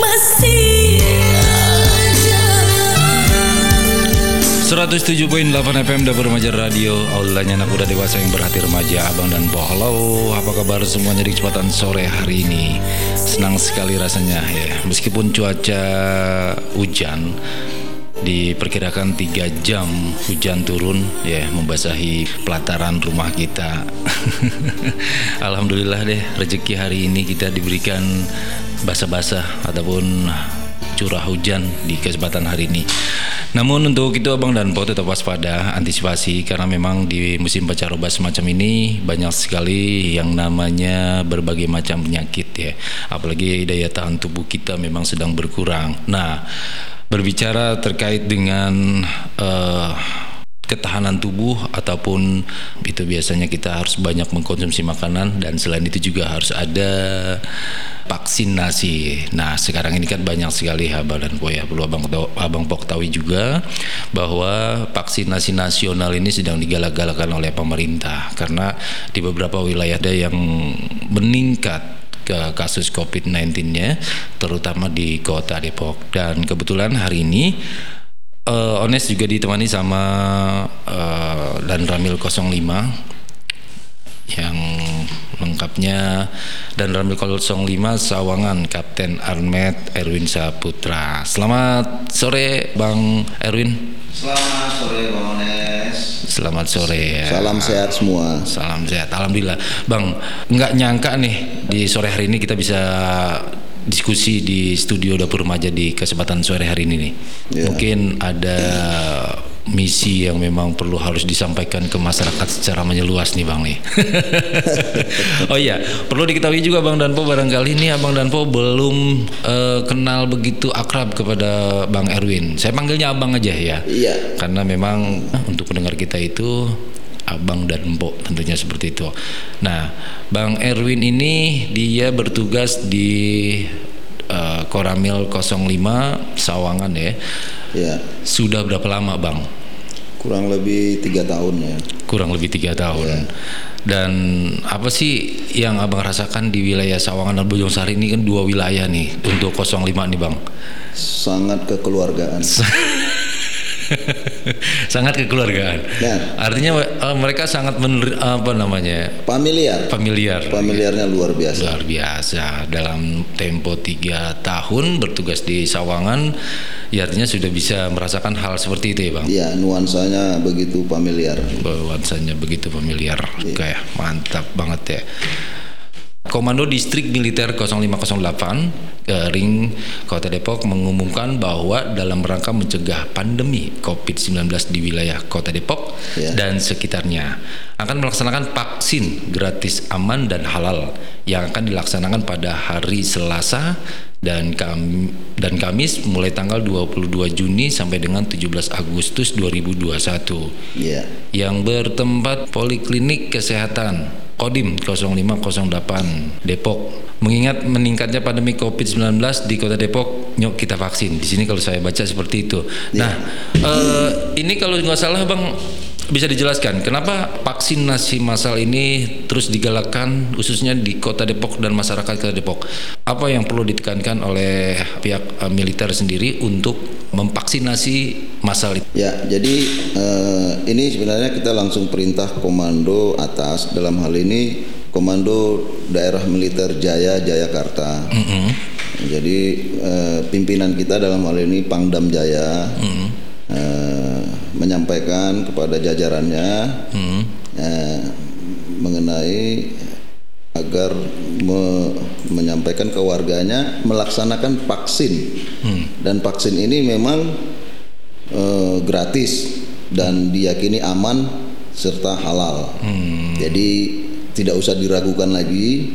masih ada 107.8 FM Dapur Remaja Radio. Aulanya anak muda dewasa yang berhati remaja Abang dan Po. Halo apa kabar semuanya di kesempatan sore hari ini? Senang sekali rasanya ya. Meskipun cuaca hujan Diperkirakan 3 jam hujan turun ya Membasahi pelataran rumah kita Alhamdulillah deh rezeki hari ini kita diberikan basah-basah Ataupun curah hujan di kesempatan hari ini. Namun untuk itu Abang dan Po tetap waspada, antisipasi karena memang di musim pancaroba semacam ini banyak sekali yang namanya berbagai macam penyakit ya. Apalagi daya tahan tubuh kita memang sedang berkurang. Nah, berbicara terkait dengan eh, ketahanan tubuh ataupun itu biasanya kita harus banyak mengkonsumsi makanan dan selain itu juga harus ada vaksinasi. Nah, sekarang ini kan banyak sekali abang dan ya. Perlu abang abang pok ketahui juga bahwa vaksinasi nasional ini sedang digalak-galakan oleh pemerintah karena di beberapa wilayah ada yang meningkat kasus COVID-19-nya terutama di kota Depok. Dan kebetulan hari ini eh Ones juga ditemani sama eh, dan Ramil 05 yang lengkapnya dan Ramil 05 Sawangan Kapten Armet Erwin Saputra. Selamat sore Bang Erwin. Selamat sore Bang Ones. Selamat sore ya. Salam sehat semua. Salam sehat, alhamdulillah. Bang, nggak nyangka nih di sore hari ini kita bisa diskusi di studio dapur remaja di kesempatan sore hari ini nih. Ya. Mungkin ada misi yang memang perlu harus disampaikan ke masyarakat secara menyeluas nih Bang nih. oh iya, perlu diketahui juga Bang Danpo barangkali ini Abang Danpo belum eh, kenal begitu akrab kepada Bang Erwin. Saya panggilnya Abang aja ya Iya. karena memang untuk pendengar kita itu abang dan mbok tentunya seperti itu. Nah, Bang Erwin ini dia bertugas di eh, Koramil 05 Sawangan ya. Ya. Sudah berapa lama, Bang? Kurang lebih tiga tahun ya. Kurang lebih tiga tahun. Dan apa sih yang abang rasakan di wilayah Sawangan dan Bojong Sari ini kan dua wilayah nih untuk 05 nih, Bang. Sangat kekeluargaan. sangat kekeluargaan. Ya. Artinya eh, mereka sangat mener- apa namanya? Familiar. familiar Familiarnya luar biasa. luar biasa dalam tempo tiga tahun bertugas di Sawangan ya artinya sudah bisa merasakan hal seperti itu ya bang Iya, nuansanya begitu familiar. bahwasannya begitu familiar kayak mantap banget ya Komando Distrik Militer 0508 eh, Ring Kota Depok mengumumkan bahwa dalam rangka mencegah pandemi COVID-19 di wilayah Kota Depok Ya. dan sekitarnya akan melaksanakan vaksin gratis aman dan halal yang akan dilaksanakan pada hari Selasa dan Kam dan Kamis mulai tanggal 22 Juni sampai dengan 17 Agustus 2021 Iya. yang bertempat Poliklinik Kesehatan Kodim 0508 Depok. Mengingat meningkatnya pandemi COVID-19 di Kota Depok, yuk kita vaksin. Di sini kalau saya baca seperti itu. Nah, eh, ini kalau nggak salah Bang bisa dijelaskan kenapa vaksinasi massal ini terus digalakkan khususnya di Kota Depok dan masyarakat Kota Depok. Apa yang perlu ditekankan oleh pihak eh, militer sendiri untuk memvaksinasi massal itu? Ya, jadi eh, ini sebenarnya kita langsung perintah komando atas dalam hal ini Komando Daerah Militer Jaya Jayakarta. Jadi eh, pimpinan kita dalam hal ini Pangdam Jaya eh, menyampaikan kepada jajarannya eh, mengenai agar me- menyampaikan ke warganya melaksanakan vaksin dan vaksin ini memang eh, gratis dan diyakini aman serta halal. Jadi tidak usah diragukan lagi.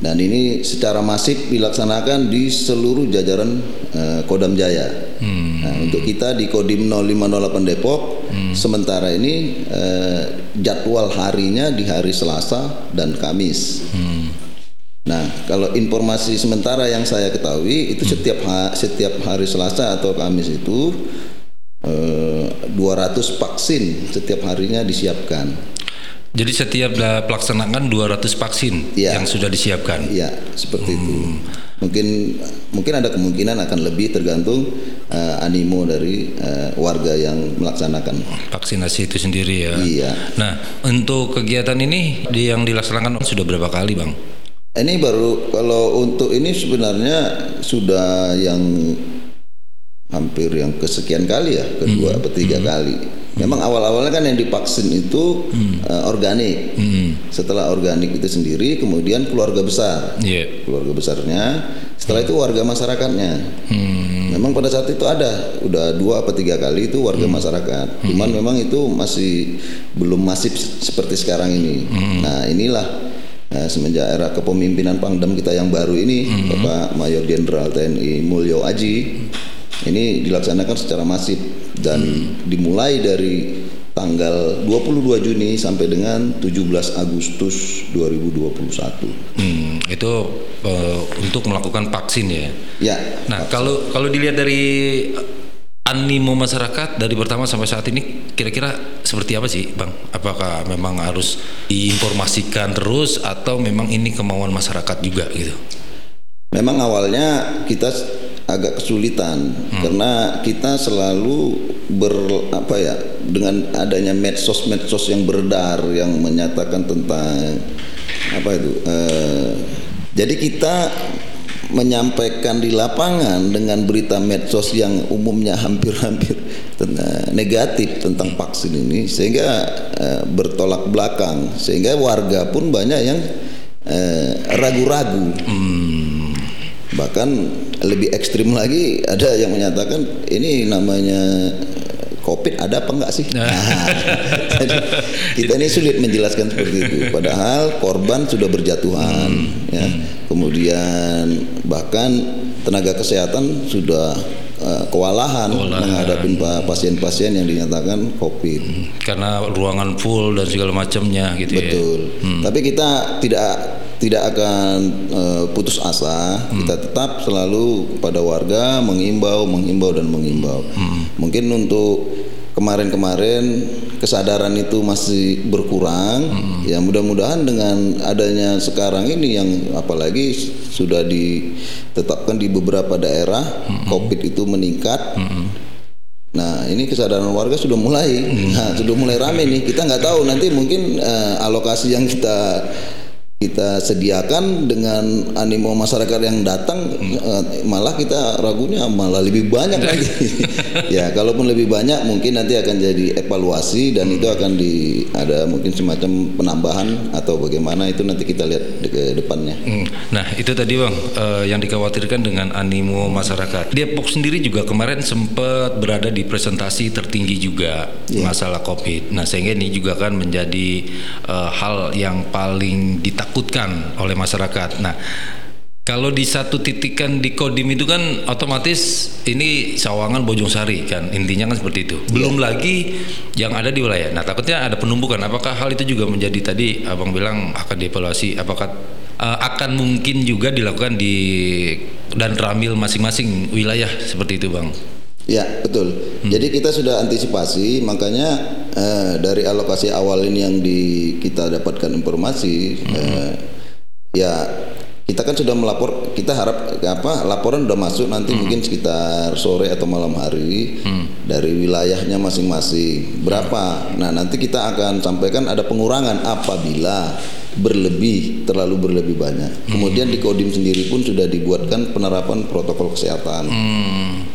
Dan ini secara masif dilaksanakan di seluruh jajaran eh, Kodam Jaya. Nah, untuk kita di Kodim 0508 Depok, sementara ini eh, jadwal harinya di hari Selasa dan Kamis. Nah, kalau informasi sementara yang saya ketahui itu setiap ha- setiap hari Selasa atau Kamis itu eh, 200 vaksin setiap harinya disiapkan. Jadi setiap pelaksanaan 200 vaksin Iya. yang sudah disiapkan. Iya, seperti itu. mungkin mungkin ada kemungkinan akan lebih tergantung eh, animo dari eh, warga yang melaksanakan. Vaksinasi itu sendiri ya. Iya. Nah, untuk kegiatan ini di- yang dilaksanakan sudah berapa kali, Bang? Ini baru kalau untuk ini sebenarnya sudah yang hampir yang kesekian kali ya, kedua atau tiga kali. Memang awal-awalnya kan yang divaksin itu eh, organik. Setelah organik itu sendiri, kemudian keluarga besar. Iya. keluarga besarnya. Setelah itu warga masyarakatnya. Memang pada saat itu ada, udah dua apa tiga kali itu warga masyarakat. Cuman memang itu masih belum masif seperti sekarang ini. Nah inilah eh, semenjak era kepemimpinan Pangdam kita yang baru ini, Bapak Mayor Jenderal TNI Mulyo Aji, ini dilaksanakan secara masif dan dimulai dari tanggal 22 Juni sampai dengan 17 Agustus 2021. Hmm, itu eh, untuk melakukan vaksin ya. Ya, Nah, kalau kalau dilihat dari animo masyarakat dari pertama sampai saat ini kira-kira seperti apa sih, Bang? Apakah memang harus diinformasikan terus atau memang ini kemauan masyarakat juga gitu? Memang awalnya kita agak kesulitan karena kita selalu ber apa ya dengan adanya medsos-medsos yang beredar yang menyatakan tentang apa itu eh, jadi kita menyampaikan di lapangan dengan berita medsos yang umumnya hampir-hampir negatif tentang vaksin ini sehingga eh, bertolak belakang. Sehingga warga pun banyak yang eh, ragu-ragu. Bahkan lebih ekstrim lagi ada yang menyatakan ini namanya COVID ada apa enggak sih? Nah, jadi kita ini sulit menjelaskan seperti itu. Padahal korban sudah berjatuhan, ya. Kemudian bahkan tenaga kesehatan sudah eh, kewalahan, menghadapi pa- pasien-pasien yang dinyatakan COVID. Karena ruangan full dan segala macamnya gitu ya. Betul. Tapi kita tidak tidak akan eh, putus asa. Kita tetap selalu pada warga mengimbau, mengimbau dan mengimbau. Mungkin untuk kemarin-kemarin kesadaran itu masih berkurang. Ya mudah-mudahan dengan adanya sekarang ini yang apalagi sudah ditetapkan di beberapa daerah COVID itu meningkat. Nah ini kesadaran warga sudah mulai, nah, sudah mulai rame nih. Kita nggak tahu nanti mungkin eh, alokasi yang kita kita sediakan dengan animo masyarakat yang datang eh, malah kita ragunya malah lebih banyak lagi. ya kalaupun lebih banyak mungkin nanti akan jadi evaluasi dan itu akan di ada mungkin semacam penambahan atau bagaimana itu nanti kita lihat di- ke depannya. Hmm. Nah itu tadi bang eh, yang dikhawatirkan dengan animo masyarakat. Depok sendiri juga kemarin sempat berada di presentasi tertinggi juga masalah COVID. Nah sehingga ini juga kan menjadi eh, hal yang paling ditakutkan oleh masyarakat. Nah kalau di satu titik kan di Kodim itu kan otomatis ini Sawangan Bojong Sari kan intinya kan seperti itu. Belum lagi yang ada di wilayah. Nah takutnya ada penumpukan. Apakah hal itu juga menjadi tadi abang bilang akan dievaluasi? Apakah eh, akan mungkin juga dilakukan di dan ramil masing-masing wilayah seperti itu bang? Ya betul. Jadi kita sudah antisipasi, makanya eh, dari alokasi awal ini yang di kita dapatkan informasi, eh, ya kita kan sudah melapor, kita harap apa laporan sudah masuk nanti mungkin sekitar sore atau malam hari dari wilayahnya masing-masing. Berapa. Nah nanti kita akan sampaikan ada pengurangan apabila berlebih terlalu berlebih banyak. Kemudian di Kodim sendiri pun sudah dibuatkan penerapan protokol kesehatan.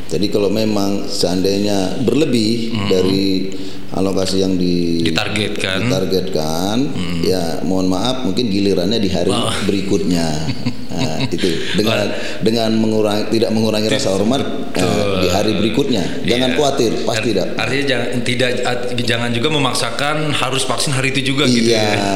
Jadi kalau memang seandainya berlebih dari alokasi yang di Ditargetkan. ditargetkan, ya mohon maaf mungkin gilirannya di hari berikutnya. Nah, itu dengan dengan mengurangi tidak mengurangi rasa hormat eh, di hari berikutnya. Jangan Iya. khawatir, pasti tidak. Artinya jangan tidak jangan juga memaksakan harus vaksin hari itu juga gitu Iya, ya.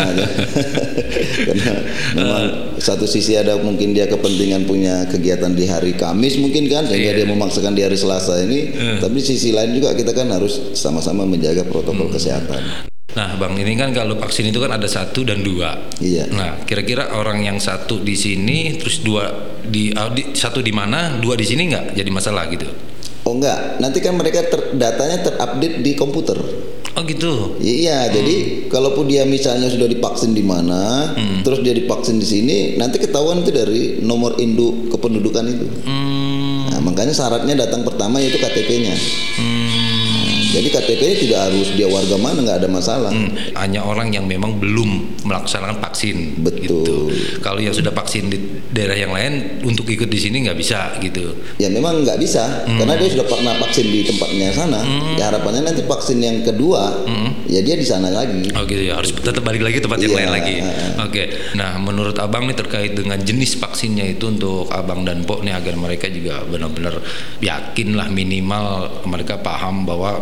karena memang satu sisi ada mungkin dia kepentingan punya kegiatan di hari Kamis mungkin kan sehingga dia memaksakan di hari Selasa ini. Tapi sisi lain juga kita kan harus sama-sama menjaga protokol kesehatan. Nah, Bang, ini kan kalau vaksin itu kan ada satu dan dua. Iya. Nah, kira-kira orang yang satu di sini, terus dua di, ah, di- satu di mana, dua di sini nggak jadi masalah gitu? Oh enggak, nanti kan mereka ter- datanya terupdate di komputer. Oh gitu. Iya, jadi kalaupun dia misalnya sudah divaksin di mana, terus dia divaksin di sini, nanti ketahuan itu dari nomor induk kependudukan itu. Hmm, Nah, makanya syaratnya datang pertama yaitu KTP-nya. hmm, Jadi KTP-nya tidak harus dia warga mana, nggak ada masalah. hmm. Hanya orang yang memang belum melaksanakan vaksin. Betul. Gitu. Kalau yang sudah vaksin di daerah yang lain untuk ikut di sini nggak bisa gitu. Ya memang nggak bisa, karena dia sudah pernah vaksin di tempatnya sana. Ya harapannya nanti vaksin yang kedua, ya dia di sana lagi. Oh gitu ya harus tetap balik lagi tempat yang Iya. lain lagi. Oke. Nah menurut abang nih terkait dengan jenis vaksinnya itu untuk abang dan pok nih agar mereka juga benar-benar yakin lah minimal mereka paham bahwa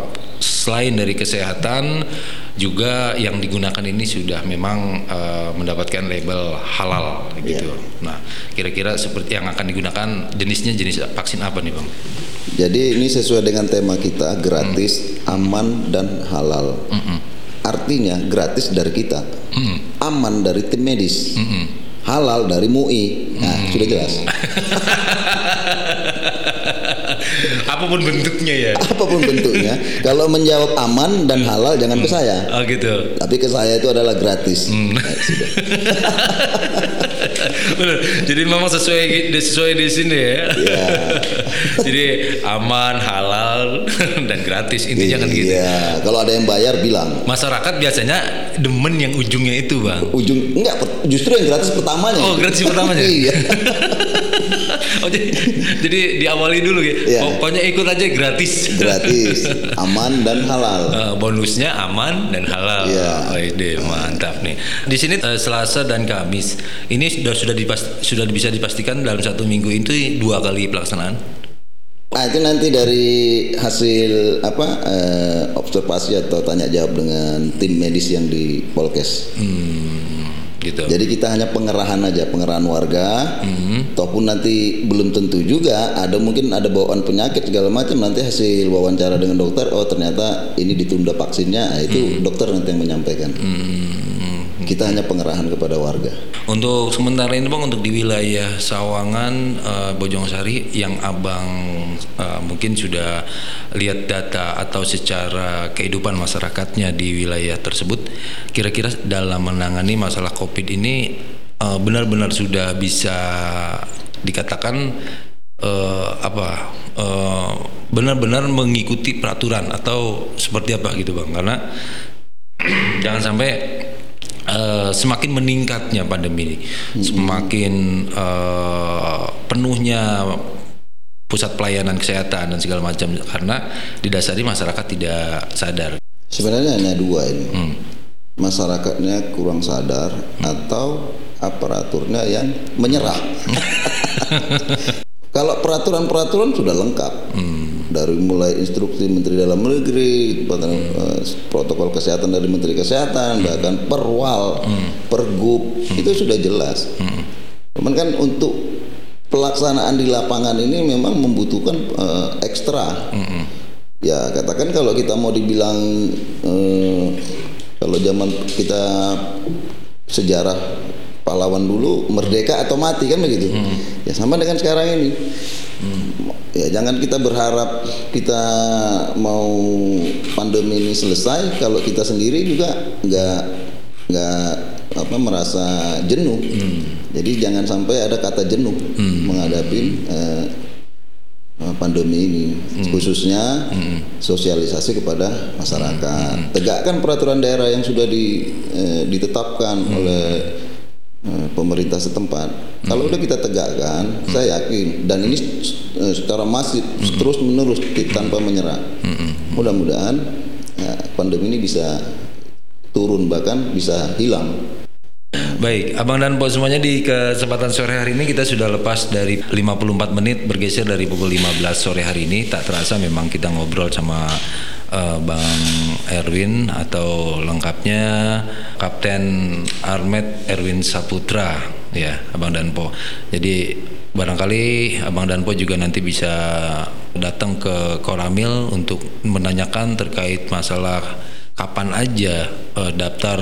selain dari kesehatan juga yang digunakan ini sudah memang eh, mendapatkan label halal gitu. Nah kira-kira seperti yang akan digunakan jenisnya jenis vaksin apa nih bang? Jadi ini sesuai dengan tema kita gratis, aman dan halal. Artinya gratis dari kita, Mm-mm. aman dari tim medis, Mm-mm. halal dari MUI. Nah sudah jelas. Apa pun bentuknya ya. Apa pun bentuknya, kalau menjawab aman dan halal jangan ke saya. Oh gitu. Tapi ke saya itu adalah gratis. Hmm. Nah, sudah. Bener. Jadi memang sesuai sesuai di sini ya. Ya. Jadi aman, halal dan gratis intinya kan gitu. Iya, kalau ada yang bayar bilang. Masyarakat biasanya demen yang ujungnya itu, Bang. Ujung enggak justru yang gratis pertamanya. Oh, gratis pertamanya? iya. Oh, jadi, jadi diawali dulu ya. Iya. Pokoknya ikut aja gratis. Gratis, aman dan halal. Eh, bonusnya aman dan halal. Iya. Oh, ide mantap nih. Di sini eh, Selasa dan Kamis ini sudah sudah dipas- sudah bisa dipastikan dalam satu minggu itu dua kali pelaksanaan. Nah itu nanti dari hasil apa eh, observasi atau tanya jawab dengan tim medis yang di Polkes. Hmm, gitu. Jadi kita hanya pengerahan aja, pengerahan warga. Hmm. Ataupun nanti belum tentu juga ada mungkin ada bawaan penyakit segala macam nanti hasil wawancara dengan dokter oh ternyata ini ditunda vaksinnya nah, itu dokter nanti yang menyampaikan. Hmm. Kita hanya pengerahan kepada warga. Untuk sementara ini bang untuk di wilayah Sawangan eh, Bojongsari yang abang eh, mungkin sudah lihat data atau secara kehidupan masyarakatnya di wilayah tersebut, kira-kira dalam menangani masalah COVID ini eh, benar-benar sudah bisa dikatakan eh, apa eh, benar-benar mengikuti peraturan atau seperti apa gitu bang? Karena jangan sampai eh, semakin meningkatnya pandemi ini, semakin eh, penuhnya pusat pelayanan kesehatan dan segala macam karena didasari masyarakat tidak sadar. Sebenarnya hanya dua ini. Hmm. Masyarakatnya kurang sadar atau aparaturnya yang menyerah. Kalau peraturan-peraturan sudah lengkap. Dari mulai instruksi Menteri Dalam Negeri, eh, protokol kesehatan dari Menteri Kesehatan, bahkan perwal, pergub, itu sudah jelas. Cuman kan untuk pelaksanaan di lapangan ini memang membutuhkan eh, ekstra. Ya katakan kalau kita mau dibilang eh, kalau zaman kita sejarah pahlawan dulu merdeka atau mati kan begitu. Ya sama dengan sekarang ini. Ya jangan kita berharap kita mau pandemi ini selesai kalau kita sendiri juga nggak nggak apa merasa jenuh. Jadi jangan sampai ada kata jenuh menghadapi eh, eh, pandemi ini. Khususnya sosialisasi kepada masyarakat. Tegakkan peraturan daerah yang sudah di, eh, ditetapkan oleh eh, pemerintah setempat. Kalau udah kita tegakkan saya yakin dan ini eh, secara masif terus menerus tanpa menyerah. Mudah-mudahan ya, pandemi ini bisa turun bahkan bisa hilang Baik, Abang dan Po semuanya di kesempatan sore hari ini kita sudah lepas dari 54 menit bergeser dari pukul 15 sore hari ini. Tak terasa memang kita ngobrol sama eh, Bang Erwin atau lengkapnya Kapten Armet Erwin Saputra ya, Abang dan Po. Jadi barangkali Abang dan Po juga nanti bisa datang ke Koramil untuk menanyakan terkait masalah kapan aja eh, daftar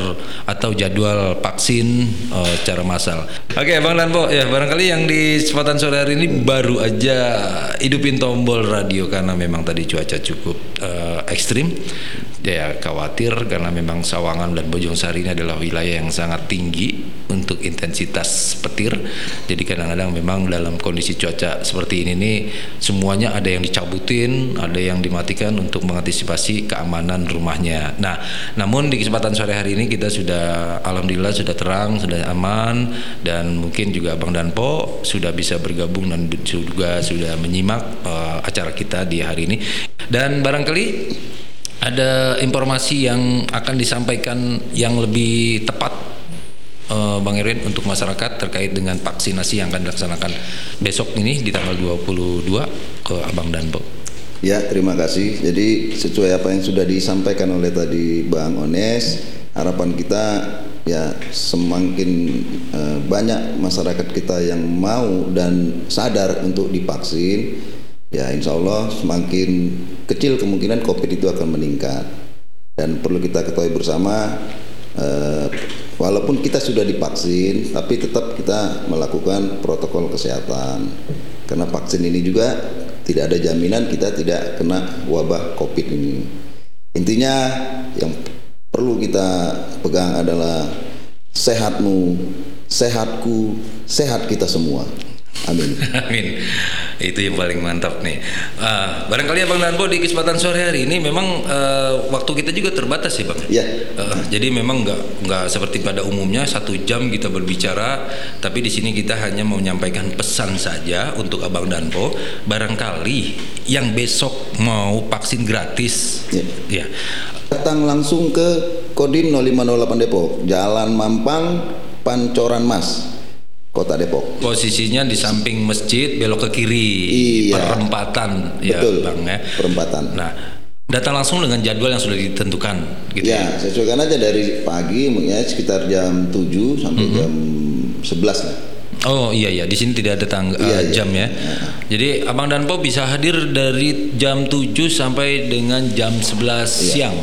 atau jadwal vaksin eh, secara massal. Oke, Bang Danpo, ya barangkali yang di kesempatan sore hari ini baru aja hidupin tombol radio karena memang tadi cuaca cukup eh, ekstrim. ya khawatir karena memang Sawangan dan Bojongsari ini adalah wilayah yang sangat tinggi untuk intensitas petir. Jadi kadang-kadang memang dalam kondisi cuaca seperti ini nih semuanya ada yang dicabutin, ada yang dimatikan untuk mengantisipasi keamanan rumahnya. Nah, namun di kesempatan sore hari ini kita sudah alhamdulillah sudah terang, sudah aman dan mungkin juga Bang Danpo sudah bisa bergabung dan juga sudah menyimak uh, acara kita di hari ini. Dan barangkali ada informasi yang akan disampaikan yang lebih tepat uh, Bang Erwin untuk masyarakat terkait dengan vaksinasi yang akan dilaksanakan besok ini di tanggal 22 ke Abang Danpo. Ya, terima kasih. Jadi sesuai apa yang sudah disampaikan oleh tadi Bang Ones, harapan kita ya semakin uh, banyak masyarakat kita yang mau dan sadar untuk divaksin ya insya Allah semakin kecil kemungkinan COVID itu akan meningkat dan perlu kita ketahui bersama eh, walaupun kita sudah divaksin tapi tetap kita melakukan protokol kesehatan. Karena vaksin ini juga tidak ada jaminan kita tidak kena wabah COVID ini. Intinya yang perlu kita pegang adalah sehatmu sehatku sehat kita semua Amin. Amin. Itu yang paling mantap nih. Uh, barangkali Abang Danpo di kesempatan sore hari ini memang uh, waktu kita juga terbatas ya Bang. Iya. Uh, jadi memang nggak nggak seperti pada umumnya satu jam kita berbicara, tapi di sini kita hanya mau menyampaikan pesan saja untuk Abang Danpo. Barangkali yang besok mau vaksin gratis, ya. ya. Datang langsung ke Kodim 0508 Depok, Jalan Mampang, Pancoran Mas. Kota Depok. Posisinya di samping masjid belok ke kiri, iya. perempatan, ya Betul, bang ya. Perempatan. Nah, datang langsung dengan jadwal yang sudah ditentukan. Gitu ya, ya, sesuaikan aja dari pagi, ya sekitar jam 7 sampai mm -hmm. jam 11 lah. Oh iya iya di sini tidak ada tangga iya, uh, jam ya. Iya. Jadi Abang dan Po bisa hadir dari jam 7 sampai dengan jam 11 iya. siang.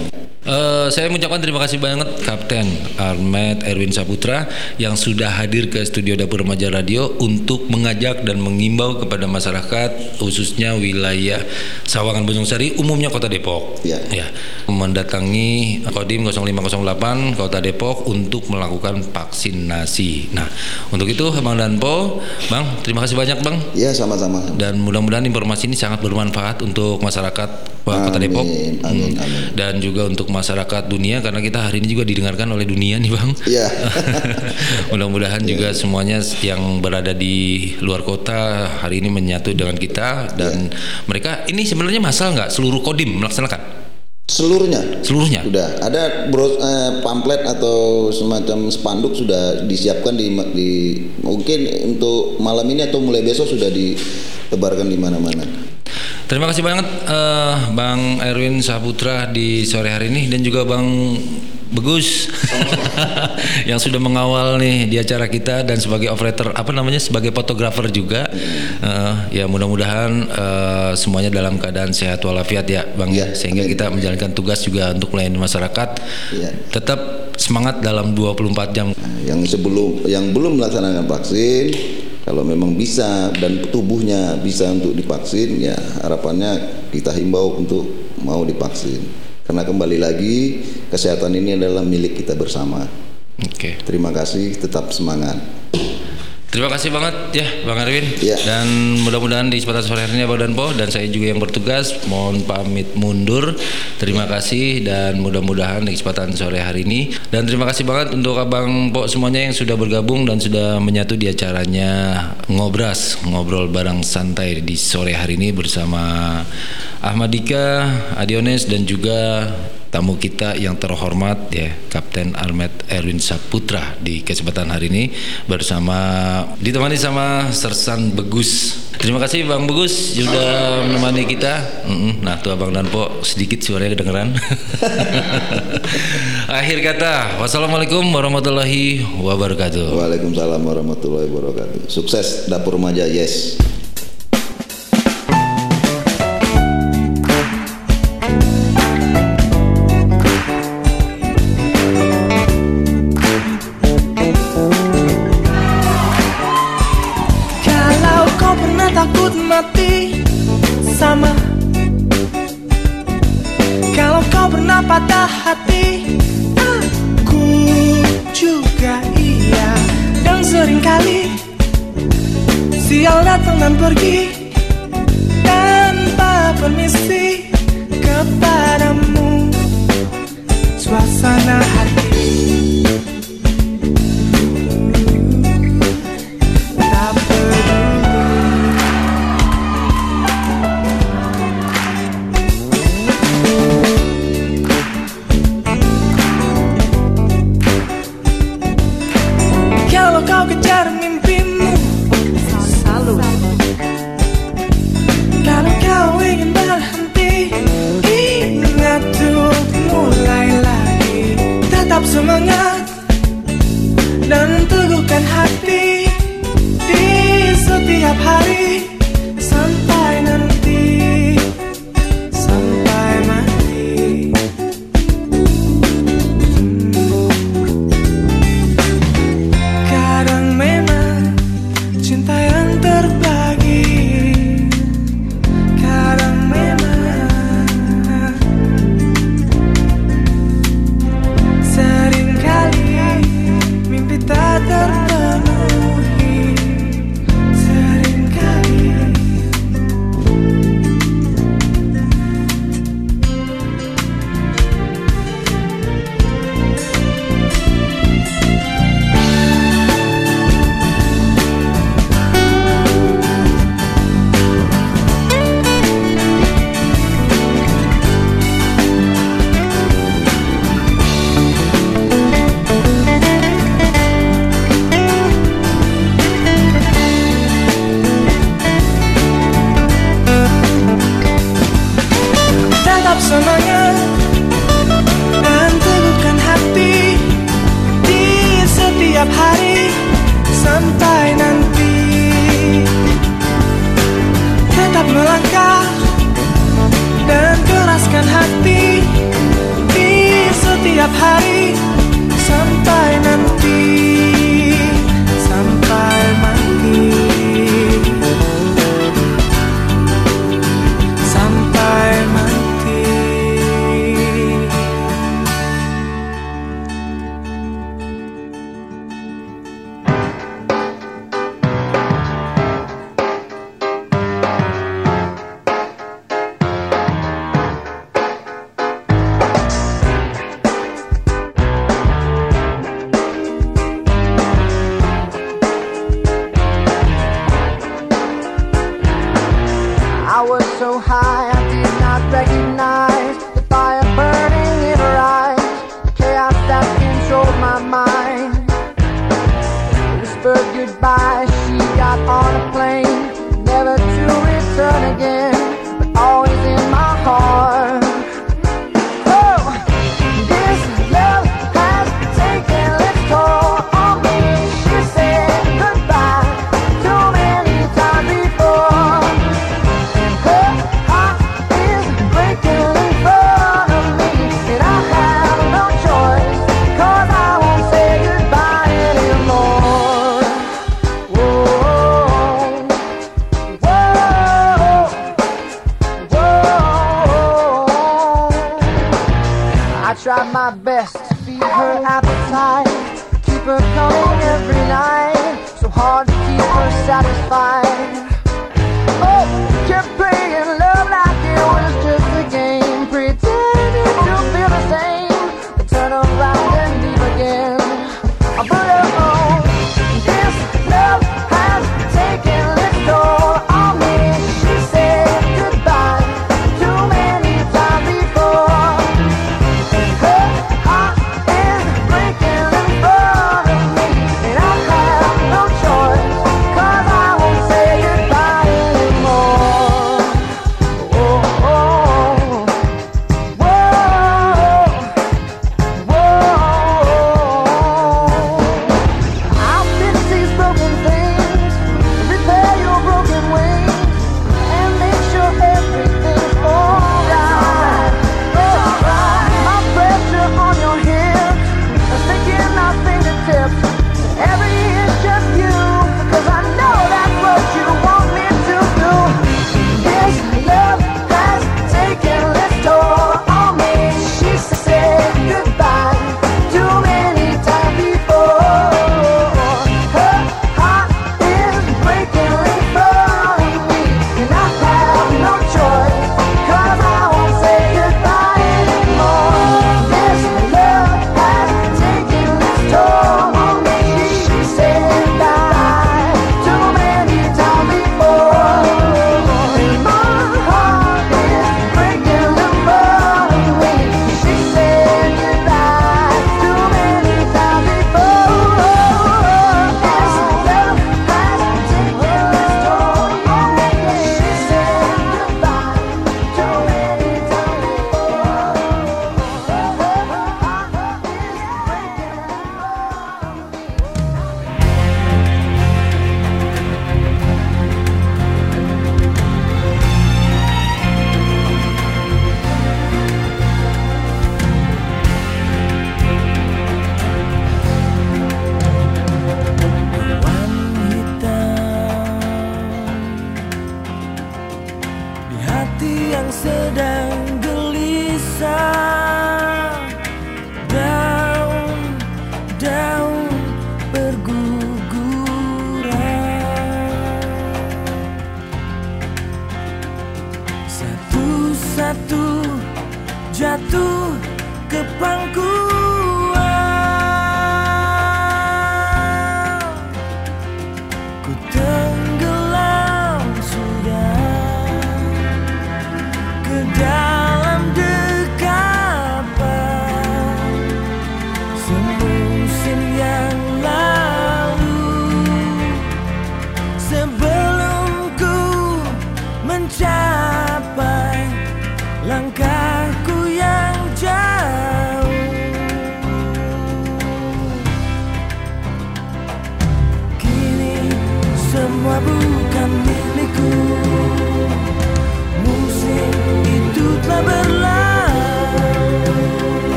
Uh, saya mengucapkan terima kasih banget Kapten Armet Erwin Saputra yang sudah hadir ke studio Dapur Remaja Radio untuk mengajak dan mengimbau kepada masyarakat khususnya wilayah Sawangan Sari umumnya Kota Depok ya. ya mendatangi Kodim 0508 Kota Depok untuk melakukan vaksinasi. Nah, untuk itu Bang Danpo, Bang, terima kasih banyak Bang. Ya, sama-sama. Dan mudah-mudahan informasi ini sangat bermanfaat untuk masyarakat Kota Depok amin, amin, amin. dan juga untuk masyarakat dunia karena kita hari ini juga didengarkan oleh dunia nih bang. Iya. Mudah-mudahan ya. juga semuanya yang berada di luar kota hari ini menyatu dengan kita dan ya. mereka ini sebenarnya masal nggak seluruh kodim melaksanakan? Seluruhnya. Seluruhnya. Sudah ada bros, eh, pamflet atau semacam spanduk sudah disiapkan di, di mungkin untuk malam ini atau mulai besok sudah ditebarkan di mana-mana. Terima kasih banget uh, Bang Erwin Saputra di sore hari ini dan juga Bang Begus yang sudah mengawal nih di acara kita dan sebagai operator apa namanya sebagai fotografer juga uh, ya mudah-mudahan uh, semuanya dalam keadaan sehat walafiat ya Bang ya, sehingga amin. kita menjalankan tugas juga untuk melayani masyarakat ya. tetap semangat dalam 24 jam yang sebelum yang belum melaksanakan vaksin kalau memang bisa dan tubuhnya bisa untuk divaksin ya harapannya kita himbau untuk mau divaksin karena kembali lagi kesehatan ini adalah milik kita bersama. Oke. Okay. Terima kasih, tetap semangat. Terima kasih banget ya Bang Arwin ya. dan mudah-mudahan di kesempatan sore hari ini Bang Danpo dan saya juga yang bertugas mohon pamit mundur. Terima ya. kasih dan mudah-mudahan di kesempatan sore hari ini dan terima kasih banget untuk Abang Po semuanya yang sudah bergabung dan sudah menyatu di acaranya ngobras ngobrol bareng santai di sore hari ini bersama Ahmad Dika, Adiones dan juga tamu kita yang terhormat ya Kapten Armet Erwin Saputra di kesempatan hari ini bersama ditemani sama Sersan Begus. Terima kasih Bang Begus sudah menemani kita. Nah tuh Abang Danpo sedikit suaranya kedengeran. Akhir kata, wassalamualaikum warahmatullahi wabarakatuh. Waalaikumsalam warahmatullahi wabarakatuh. Sukses dapur remaja yes. Setiap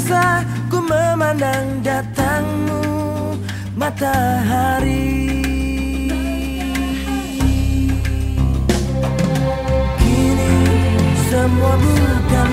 Tak kuasa ku memandang datangmu matahari. Kini semua bukan